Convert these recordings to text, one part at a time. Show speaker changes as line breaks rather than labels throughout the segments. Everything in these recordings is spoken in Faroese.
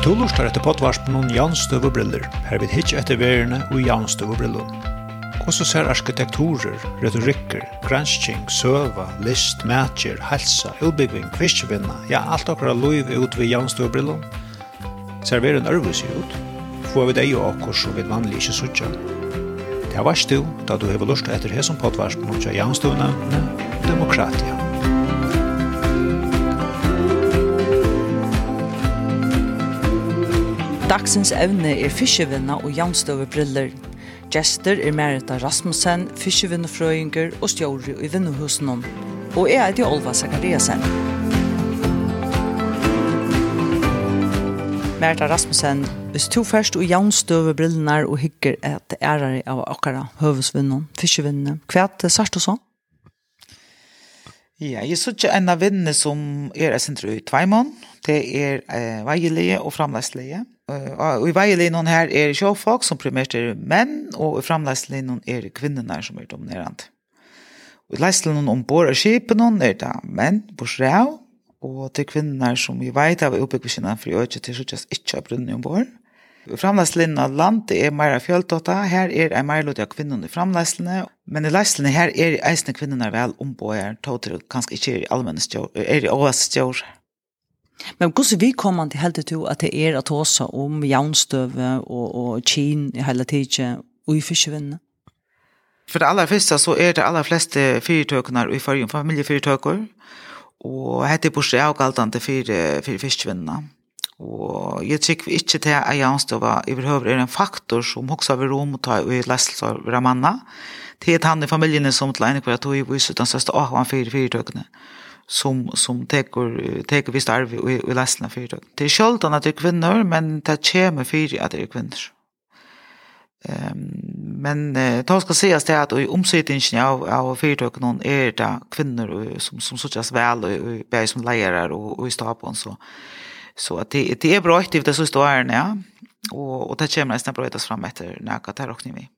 Du lustar etter potvarspen om jaunstøvebriller, her vid hitje etter verene og jaunstøvebriller. Og så ser arkitekturer, retorikker, gransking, søva, list, matcher, helsa, utbygging, kvistjevinna, ja, alt akkurat loiv ut ved jaunstøvebriller. Ser veren ørvus ut, får vi deg og okkur som vi vanlig ikke sutja. Det er varst du, da du hever lust etter hesson potvarspen om jaunstøvnevne, demokratia. Demokratia.
Dagsens evne er fiskevinna og jaunstøvebriller. Gjester er Merita Rasmussen, fiskevinnefrøyinger og stjåri i vinnuhusen. Og jeg er til Olva Zakariasen. Merita Rasmussen, hvis du først og jaunstøvebrillene og hygger et ærere av akkurat høvesvinnen, fiskevinnene, hva er det sørst og sånn?
Ja, jeg synes ikke en av vinnene som er jeg synes i Tveimån, det er eh, veielige og framleislige. Og i veielige noen her er sjåfolk som primært er menn, og i framleislige noen er kvinnerne som er dominerende. Og i leislige noen ombord av skipene er det menn, borsrev, og til kvinnerne som vi vet av oppbyggvisjonen for å ikke til sluttes ikke av brunnen ombord. Framleislinjen av landet er mer av fjøltåta. Her er en mer løte av kvinnerne i framleislene, Men i leislen her er eisne kvinnerna vel ombåer, tåter kanskje ikke er i allmenne stjår, er i åas stjår.
Men hvordan vi kommer til heldig til at det er at også om jaunstøve og, og kin i hele tiden og i fiskevinne?
For det aller første så er det aller fleste fyrtøkene i forrige familiefyrtøker, og hette er bortsett av galtende fire, fire fiskevinnene. Og jeg tykker ikke til at jaunstøve i behøver er en faktor som også vil rom å ta i leislen av manna, det er han i familjen som til ene kvart og i viset den største av han fire fyrtøkene som, som tar tar visst arv och i lesten av fyrtøkene. Det er sjelden at det er kvinner, men det kommer för at det er kvinner. Ehm men uh, det ska sies det att i omsättningen av, av företag någon är det kvinnor som, som sørges väl och og, som lärare och och i stapeln så Så att det, det är bra aktivt det så står här ja. Och och det kommer nästan bra etter fram efter när jag tar åkning vi.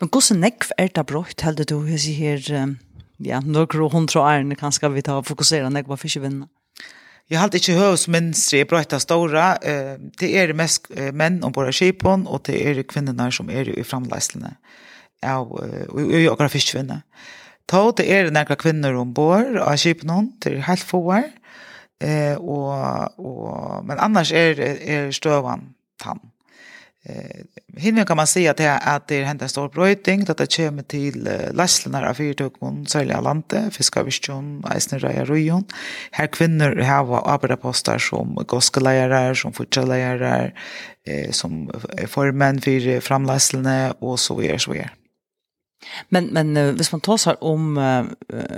Men hvordan nekv er det brått, heldig du, hvis jeg her, ja, noen hundra ærene kan skal vi ta og fokusere nekv på fiskevinnene?
Jeg har ikke høvesmønstre i brøyta stora. Det er mest menn om våre skipen, og det er kvinnerne som er i framleislene av og fiskvinne. Ta det er nærkere kvinner ombord av skipen til helt foer, eh, og, og, men annars er, er støvan tann eh hinne kan man säga att det är att det händer stor brötning att det kommer till läslarna av fyrtökmon sälja lante fiskavision eisner röja rujon här kvinnor har arbetapostar som goskelejare som fortsättare eh, som formen för framläslarna och så vidare så vidare.
Men men uh, hvis man tar om uh,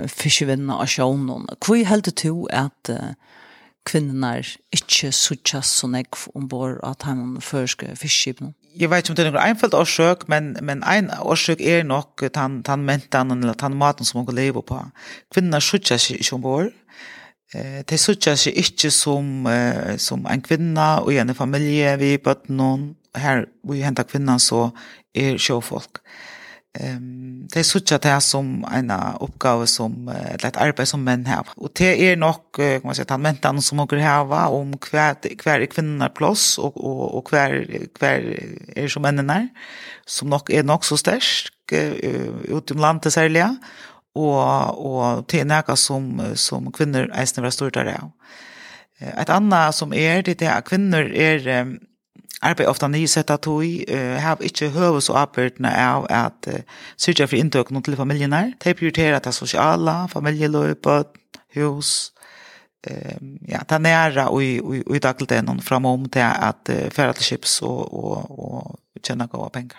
fiskevinna av sjøen, hvor helt du at uh, kvinnorna inte suchas så nek ombord att han förskar fiskskipen?
Jag vet inte om det är någon enfald orsak, men, men en orsak är nog att han, mentan eller att maten som man lever på. Kvinnorna suchas inte ombord. Eh, de suchas inte som, eh, som en kvinna och en familj vid bötnen. Här, vi hämtar kvinnan så är sjöfolk. Eh, Ehm det är sådant det som en uppgave som eller ett arbete som män har. Och det är nog kan man säga att män som några har om kvar kvar kvinnor plus och och och kvar kvar är som männen är som nog är nog så stark utom landet särskilt och och till några som som kvinnor är snävare stora där. Ett annat som är det är att kvinnor är arbeid ofta nysett at hui, uh, har ikke høves så arbeidene av at uh, syrja for inntøk noen til familien her. De prioriterer det sosiale, familieløpet, hus, eh ja ta nära och i och i dagligen framom till att föra till chips och och och tjäna goda pengar.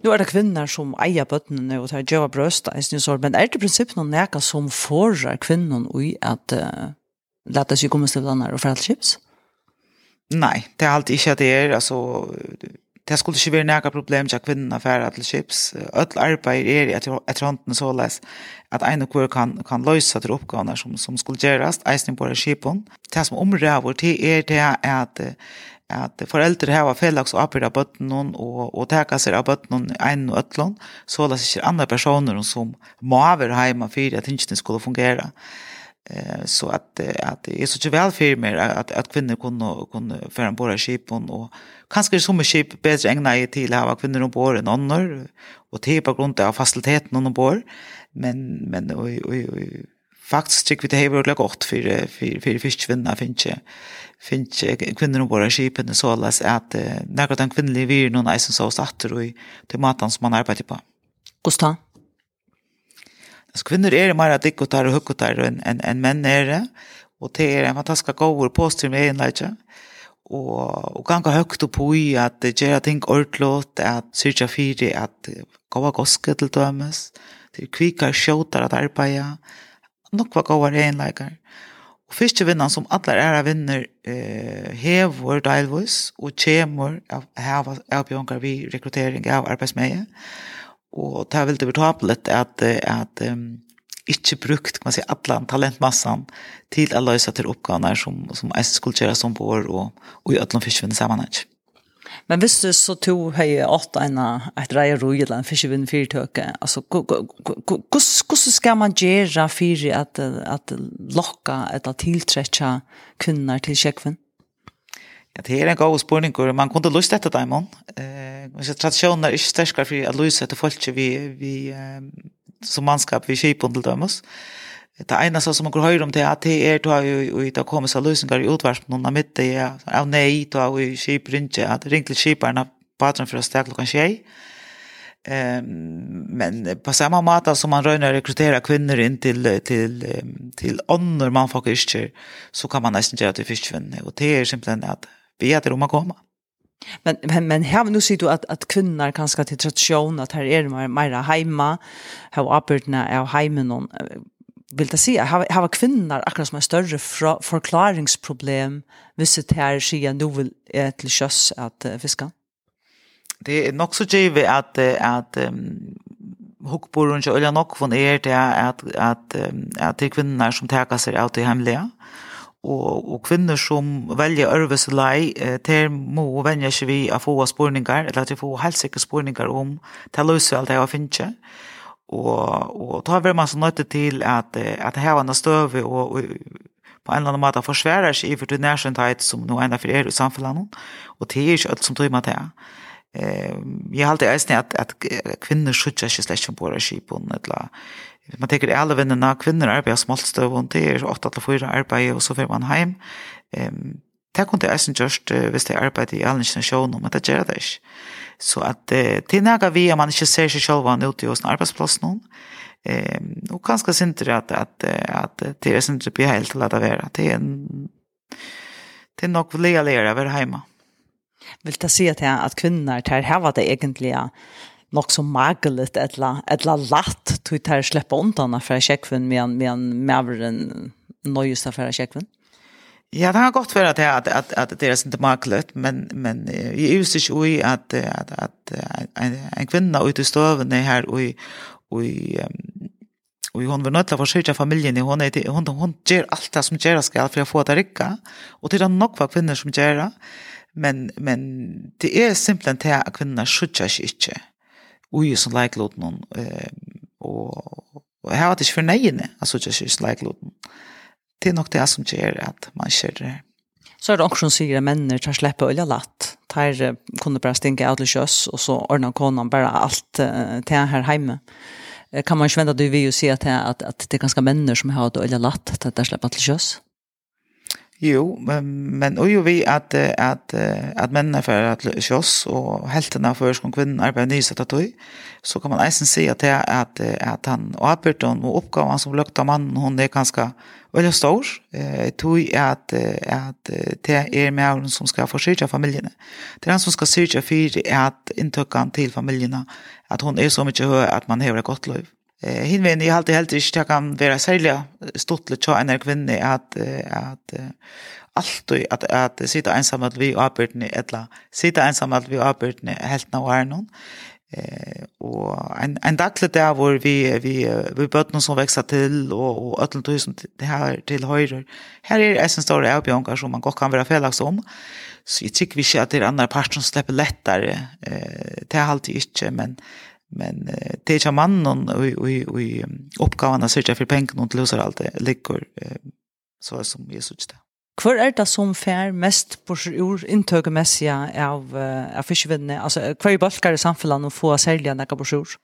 Nu är det kvinnor som äger bötterna och tar jobb bröst i sin sort men är det principen någon näka som får kvinnor i att uh, låta sig komma till andra och föra till chips?
Nei, det er alltid ikke at det er, altså, det skulle inte være några problem til kvinnerne for at chips. Allt arbete är att jag så läs att en og kan, kan lösa til oppgavene som, som skulle göras, eisen på skipen. Det som omrøver til är det att at foreldre hava felags oppbyrd av bøttene og, og teka seg av bøttene en og øtlån, så lest ikke andre personer som må være hjemme for at tingene skulle fungere eh så att att det är så ju väl för mig att att kvinnor kunde kunde föra båda skip och kanske som skip bättre ägna i till ha kvinnor på båda annor och till på grund av faciliteten och bor men men oj oj oj faktiskt tycker vi det har varit gott för för för fiskvinnar finns finns kvinnor och skipen så alls att några den kvinnliga vi någon är så satt och till matan som man arbetar på.
Gustav
Så kvinnor är mer att dicka tar och hugga tar än en en män är det och det är en fantastisk gåvor på sig med en läge. Och och kan gå högt upp i att det gör ting tänka ordlåt att söka fyra att gå goske till dömes til kvika skjótar at arbeiða, nokva góa regnleikar. Og fyrste vinnan som allar æra vinner eh, hevur delvis og kjemur av hava avbjørngar vi rekruttering av arbeidsmeie og det er veldig vertablet at, at um, ikke brukt kan man si, alle talentmassan til å løse til oppgavene som, som jeg skulle gjøre som på år og, og i alle fiskvinne sammenheng.
Men hvis du så to høy åtta enn et reier ro eller en fiskevinn fyrtøke, altså, hvordan skal man gjøre for at, at lokka eller tiltrekke kvinner til kjekvinn?
Ja, det er en god spørning, og man kunne lyst etter dem, man. Eh, så tradisjonen er ikke sterskere for å lyse etter folk vi, vi eh, som mannskap, vi kjøper til dem. Det ene som man kan høre om det, at det er da vi i det kommer seg løsninger i utvarpen, noen av midten, ja, av nei, da vi kjøper ikke, at ring til kjiperne, patron for å stå klokken tjei. Um, men på samme måte som man røyner å rekruttere kvinner inn til, til, til ånder man faktisk ikke, så kan man nesten gjøre til fiskvinne, og det er simpelthen at vet hur man komme.
Men men men här nu ser du att att kvinnor kanske till tradition att här är det mera hemma hur arbetarna av hemma någon vill det säga har har kvinnor akkurat som en större förklaringsproblem vissa här sig nu vill till köss att fiska.
Det är nog så givet att att hukborun och olja nok von er det att att att det kvinnor som tar sig ut i hemliga. Mm og, og kvinner som velger ørvelse lei, til må vende seg vi å få spårninger, eller til de får helt sikre spårninger om til løse alt det jeg finner. Og, og da blir man så nødt til at, at det her hevende støve og, og på en eller annen måte forsværer seg i for til nærsyntighet som nå enda for er i samfunnet, og det er ikke alt som tror med til Eh, jeg har alltid eisen at, at kvinner skjøtter ikke slett som bor i skipen, eller man teker alle vennene, kvinner arbeider smaltstøvn, det er 8-4 arbeid, og så får man heim. Um, det kunne jeg eisen gjørst uh, hvis jeg arbeider i alle institusjoner, men det gjør det ikke. Så at, uh, det er vi, at man ikke ser seg selv ute hos en arbeidsplass noen, um, og ganske synder at, at, at, at det er synder blir helt til at det er. Det er, det er nok lea lea å være hjemme.
Vil du si at, at kvinner tar hava det egentlige nok så magelig eller eller latt til å släppa undan för checkven med en med en maveren nøyeste fra checkven.
Ja, det har gått för att at, att att det är inte mageligt, men men i ikke ui at, att att en, en kvinne ute i stöven her, här og, og Och hon var nödvändig att försöka familjen. Hon, är, hon, hon gör allt det som göras skal, för att få det rikka. Och det är nok for kvinner som gjør det. Men, men det är simpelthen til att kvinner skjøtter sig ikke ui som leiklot noen, og, og jeg har det ikke for nøyene, altså ikke ikke leiklot Det er nok det som gjør at man kjører.
Så er det også som sier at mennene tar slippe olje latt. Tar kunne bare stinke av til kjøs, og så ordner konen bare alt uh, til her hjemme. Kan man ikke vente at du vil jo si at, at, at det er ganske mennene som har et øye latt til at de slipper til kjøs? Ja.
Jo, men, men och ju vi att att att männen för att slåss och hälten för som kvinnor arbetar nysatt att så kan man nästan se att det att att han och Aperton och uppgåvan som luktar mannen hon är ganska väldigt stor. Eh tog att att det är männen som ska försörja familjen. Det är han som ska sörja för att intökan till familjerna att hon är så mycket att man har ett gott liv eh hin vem jag alltid helt inte kan vara sälja stort lite en kvinna att att allt att att sitta ensam att vi arbeten eller sitta ensam att vi arbeten helt när är någon eh och en en daglig där var vi vi vi började som växa till och och öllent tusen det här till höger här är det en stor avbjörn som man gott kan vara felaktig om så jag tycker vi ser att det är andra parter som släpper lättare eh det är alltid inte men men uh, det är ju mannen och och och uppgifterna söker för pengar och lösa allt det ligger uh, så som Jesus det.
Hvor er det som fär mest på ur inntøkemessig av, av fiskevinnene? Altså, hver balkar i samfunnet få særlig enn på ur?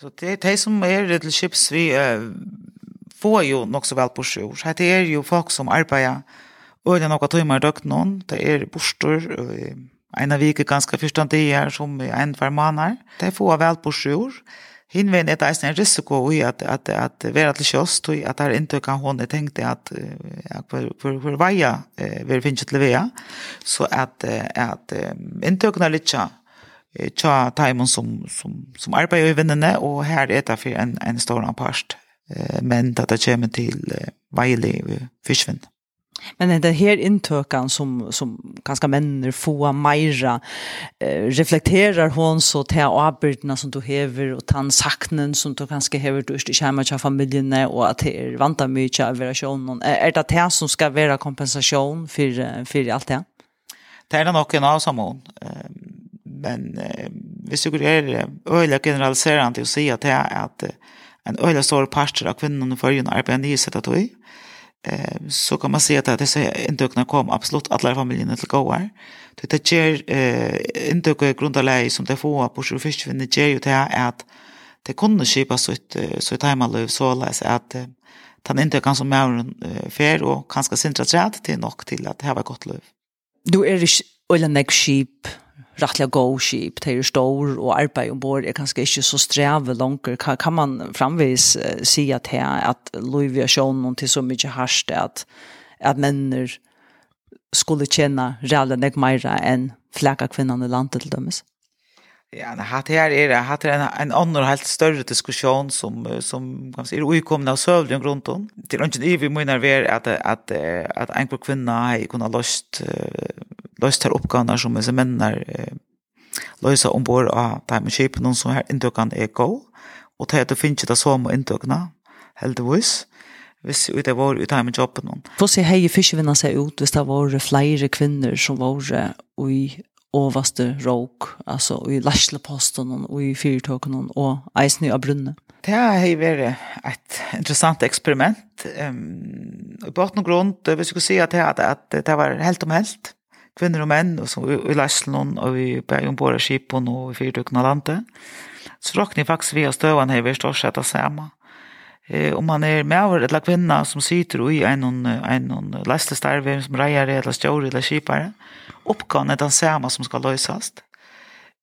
Så det er de som er til chips vi uh, får jo nok så vel på ur. Det er jo folk som arbeider og det er noen timer døgnet noen. Det er borstor uh, en av vike ganske forstandige som en hver måneder. Det får vel på sjur. Hinveien er det en risiko i at, at, at være til kjøs, at det er ikke kan hun tenkte at for, for, for veia vil finne til veia, så at, at inntrykkene er litt tja taimen som, som, som arbeider i vinnene, og her er det for en, en stor part, men det kommer til veilig fiskvinn.
Men det här intökan som, som ganska männer får mera eh, reflekterar hon så till avbildna som du hever och den saknen som du kanske hever du inte kommer till familjen och att det är vanta mycket av relationen. Är det det som ska vara kompensation för, för allt det?
Det är nog en avsamon. Men vi du det är öjliga generaliserande och säga att det är att en öjliga stor parter av kvinnorna i förrjun arbetar nysättet och i eh, så kan man se att det säger inte intäkterna kom absolut alla familjerna till gåar. Det ger eh, inte intäkter grundarläge som det får på sju Det ger ju det att det kunde skipa så ett så ett hemmalöv så läs att han inte kan som mer fer och kanske sentra träd till nog till att det här var gott löv.
Du är ju eller näck skip rattliga go ship det er stor, och arbeid ombord är kanske inte så sträva långt Kan, kan man framvis uh, se att här att Louis Vuitton til så mycket harst att att männer skulle känna reale nek mera än fläcka kvinnan i landet till dömes.
Ja, det här är det. Här är en, en annan helt större diskussion som, som kanske är oikomna av sövligen runt om. Det är inte det vi menar vi att, att, att en kvinna har kunnat löst løst her oppgavene som disse mennene eh, løser ombord av time skipen som her inntøkene er gå, og til at du finner det samme inntøkene, heldigvis, hvis det var ut her med
jobben. Hvordan heier fiskevinna seg ut hvis det var flere kvinner som var i ovaste råk, altså i lærsleposten og i fyrtøkene og eisen i brunnet?
Det har vært et interessant eksperiment. Um, I båten og grunn, hvis skulle si at det, at det var helt om helt, kvinner og menn og så, i, i Læsland og i Bergenborg Skipon og i Fyrdøkken av landet. Så råkner jeg faktisk vi av støvene her, vi står sett av samme. Eh, om man er med over eller kvinna som sitter i en, en, en som reier eller stjør eller skipare, oppgaven er den samme som skal lösas.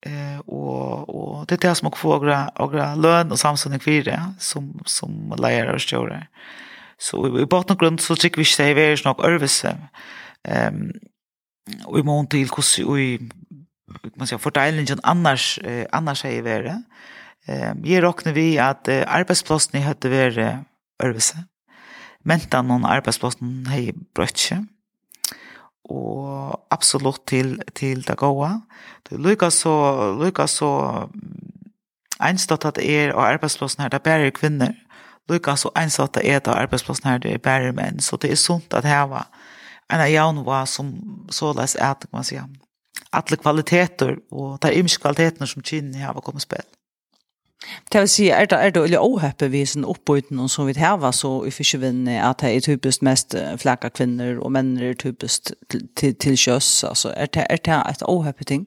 Eh, og, og det er det som å få lön løn og samsynning det som, som leier og stjører. Så i, i botten grunn så tykker vi ikke det er veldig nok øvelse og i mån til hvordan og i man sier, fordelingen annars, eh, annars er i været. Eh, jeg råkner vi at eh, arbeidsplassen i høyde være øvelse. Mentan någon arbeidsplassen hei brøtje. Og absolutt til, til det gode. Lykke så, lykke så einstått at er og arbeidsplassen her, det er bare kvinner. Lykke så einstått at er og arbeidsplassen her, det er bare menn. Så det er sunt at her var en jaun var som såleis er, kan man säga. Alla kvaliteter och de ymska kvaliteterna som kvinnan har kommit spel.
Det vill säga, är det, är det eller ohäppe vid sin uppbyten och som vi har så i fiskvinne att det är typiskt mest flacka kvinnor och män är typiskt till, till, till köss. Alltså, är det, är det ett ohäppe ting?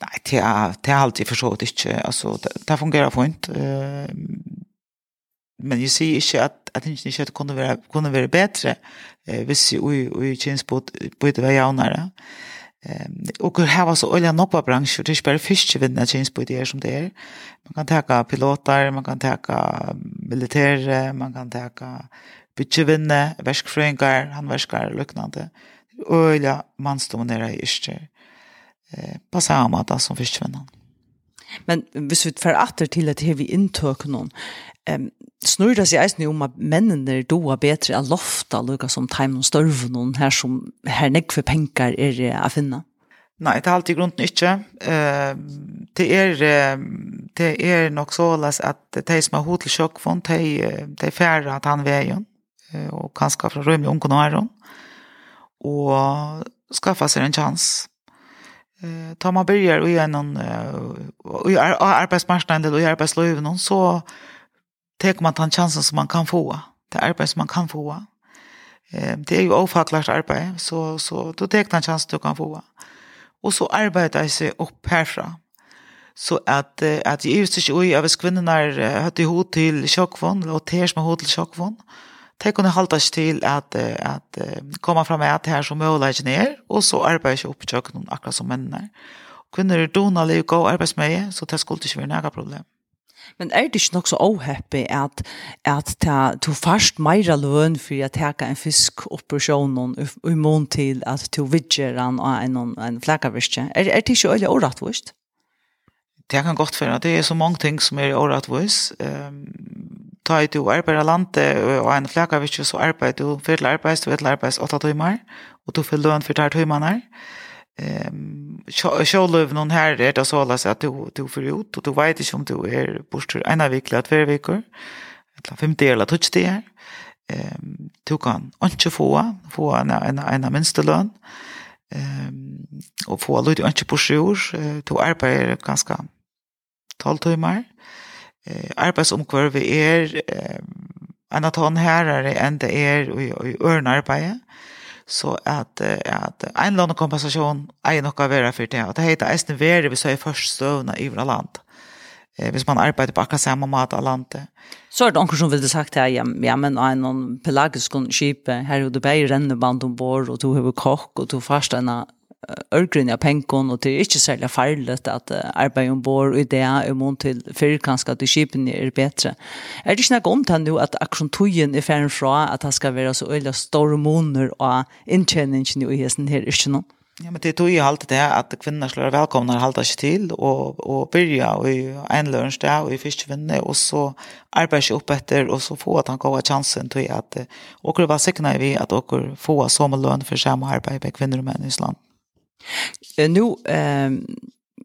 Nej, det är, det är alltid förstått inte. Alltså, det, det fungerar fint. Men jag säger inte att, att det inte kunde vara, kunde vara bättre eh, vissi vi vi känns på på det var jaunare. Eh, och här var så olja noppa bransch det er fiske bare fyrst vinna kjens på ideer som det är. Man kan ta pilotar, man kan ta militär, man kan täcka bitchevinne, väskfrängar, han väskar luknande. Olja mannsdominera i yrster. Eh, på samma sätt som fyrstvinnan.
Men hvis vi får atter til at vi inntøk noen, um, snur det seg eisen om at mennene doa bedre av lofta, lukka som time og størv noen her som her nekve penger er å finne?
Nei, det er alltid grunden ikke. Uh, det, er, det er nok så at de som har hodet til sjøkfond, de, de færre at han veien, og kanskje fra rømme ungen og æren, og skaffa seg en chans eh tar man börjar och gör någon och arbetsmarknaden och arbetslivet någon så tar man den chansen som man kan få det arbete som man kan få eh det är ju ofacklat arbete så så då tar man chansen du kan få och så arbetar sig upp härifrån så att att ju just ju över kvinnorna hade hot till chockvån och ter med hot till chockvån eh de kunne holde seg til at, at komme fram med at her som mulighet er, og så arbeider ikke opp i kjøkkenen akkurat som mennene. Kvinner er donalig og gå arbeidsmøye, så det skulle ikke være noe problem.
Men er det ikke nok så åheppig at, at ta, du først meira løn for å ta en fisk opp i i mån til at du vidger den av en, en flekkavirke? Er, er det ikke øyelig årettvist?
Det kan godt være. Det er så mange ting som er årettvist. Um, ta i du arbeider landet og en flaka vi så arbeid du fyrir til arbeid, du vet til arbeid åtta timer og du får løn for der timerne ehm sjølv noen her er det så altså at du du får ut og du vet ikke om du er bort en av vikle at hver viker eller fem del deler touch det her Um, du kan ikke få få en en en av minste løn. Um, og få lite ikke på du arbeider ganske 12 timer ehm eh, arbeidsomkvarve er eh, en av tån herrere enn det er i, i ørnearbeidet. Så at, at en eller annen kompensasjon er noe å være for det. Og det heter eisen være hvis jeg først støvner i våre land. Eh, hvis man arbeider på akkurat samme mat av landet.
Så er det noen som ville sagt her, ja, ja men en noen pelagisk skip, her er det bare renneband ombord, og du har kokk, og du har fast en örgrinn av penkon och det är inte särskilt farligt att uh, arbeta ombord i det och mån till för kanske att skipen är bättre. Är det inte något om det nu att aktiontojen är färre från att det ska vara så öliga stora månader och intjäningen i hesten här är inte
Ja, men det tog ju alltid det att kvinnor skulle vara välkomna att hålla sig till och, och börja och i en lönsdag och i fiskvinne och så arbeta sig upp efter och så få att han gav chansen till att och det var säkert vi att åker få samma lön för samma arbete med kvinnor och män i Island.
Nu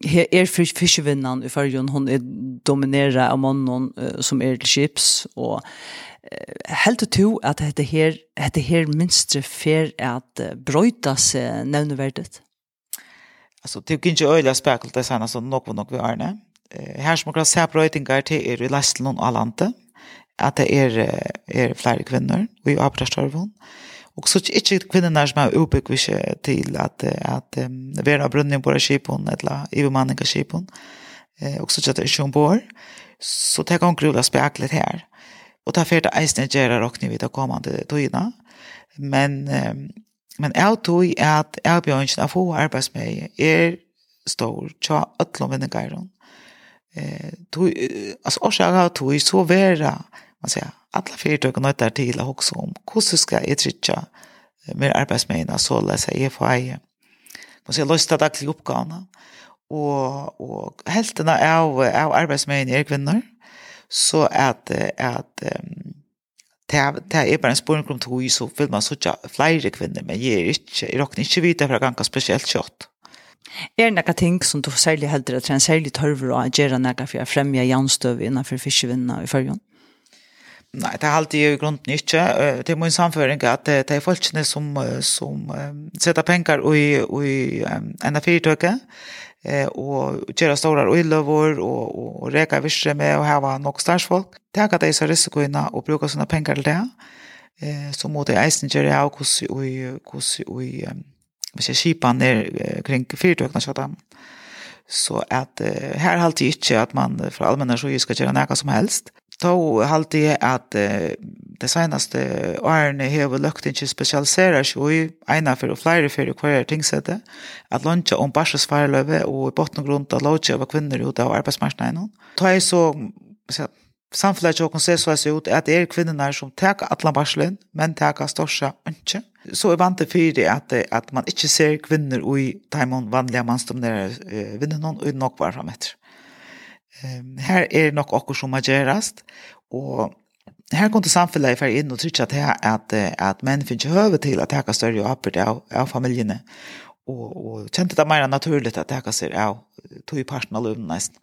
her er fiskevinnan i fyrjun, hon er dominera av mannen som er til chips, og helt to at dette her, dette her minstre fer at brøyta seg nevneverdet?
Alltså det kan ju öliga spekelt det sen alltså nog nog vi är ne. Här som kan se brötingar till er i Lästland och Alante att det är är fler kvinnor och i Abrastorvon. Eh Och så inte kvinnorna som är uppbyggda till att, att um, vara brunnen på skipen, eller i bemanning av skipen, Eh, och så att det är ombord. Så det kan grula speklet här. Och det är för att eisen gör och ni vet att kommande togna. Men, um, men jag tror att jag blir inte att få arbets med er stor. Tja, ötlom vinner. Eh, tog, alltså, orsak har tog så vera, man säger, alla fyrtøkken nøytter till att också om hvordan ska jag trycka med arbeidsmeina så løs jeg jag for eie. Man skal lösta dagliga oppgavene. Och, och hälften av, av arbeidsmeina är kvinnor. Så att, att, um, det, är bara en spårning om tog, så vill man sitte flera kvinnor, men jag, är inte, jag råkner inte vite för att ganska speciellt kött.
Er det noen ting som du særlig heldur at det er en særlig tørver å gjøre noe for å fremje jernstøv innenfor fiskevinna i førjen?
Nei, det er alltid i grunden ikke. Det er min samføring at det er folkene som, som setter penger i, i NF4-tøket, og gjøre store uiløver og, og, og reker visere med å ha nok starsfolk. Det er ikke det jeg ser risikoene å bruke sånne penger til det. Så må det eisen gjøre av hvordan vi hvis jeg skipene ned kring fyrtøkene kjøttene. Så at uh, her er alltid ikke at man fra allmenne så skal gjøre noe som helst då halte jeg at uh, det senaste årene har vi lukt inte spesialisere seg i ene for og flere for hver tingsette, at så om bashas farlöve och i bottengrund att luncha av kvinner ut av arbetsmarknaden. Da er så så samfället och se så ut at det er kvinnerne som tar alle barselen, men tar største ønske. Så er vant för det at, at man ikke ser kvinner i de vanlige mansdominerade eh, vinnarna och nog var framåt. Um, her er nok okkur som har gjerast, og her kom til samfunnet jeg fer inn og trykker til at, at menn finner ikke høve til at jeg kan større oppbyrd av, av familjene, og, og kjente det mer naturlig at jeg kan av tog i parten
av løvene nesten.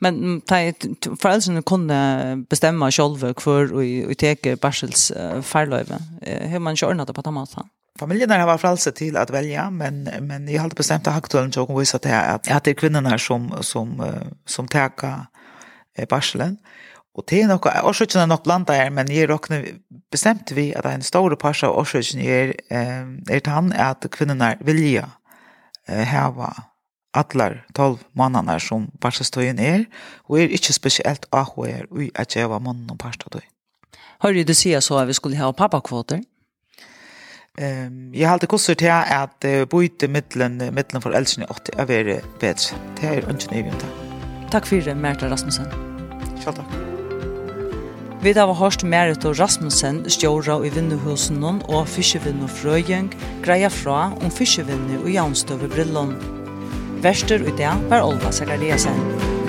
Men bestämma kunne bestemme selv hvor og, og teke barselsfarløyve. Har man ikke ordnet det på den måten?
familjen har varit frälse till att välja men men jag hade bestämt att aktuellt jag kommer visa att det att det är kvinnorna som som som täcka barselen och det är nog orsakerna nog blanda är men jag räknar bestämt vi att en stor passa av orsakerna är är han att kvinnorna vilja ha allar 12 månader som barselstöjen är och är inte speciellt ahår och att jag var mannen och parsastöj.
Hörde du säga så att vi skulle ha pappakvoter?
Ehm jag har alltid kursat till att byta mellan mellan för äldre åt att vara bättre. Det är inte en
Tack för det Märta Rasmussen.
Själv tack.
Vi har hørt Merit og Rasmussen stjåra i vinduhusen og fiskevinn og frøyeng greia fra om fiskevinne og jaunstøve brillon. Verster i det var Olva Sakariasen.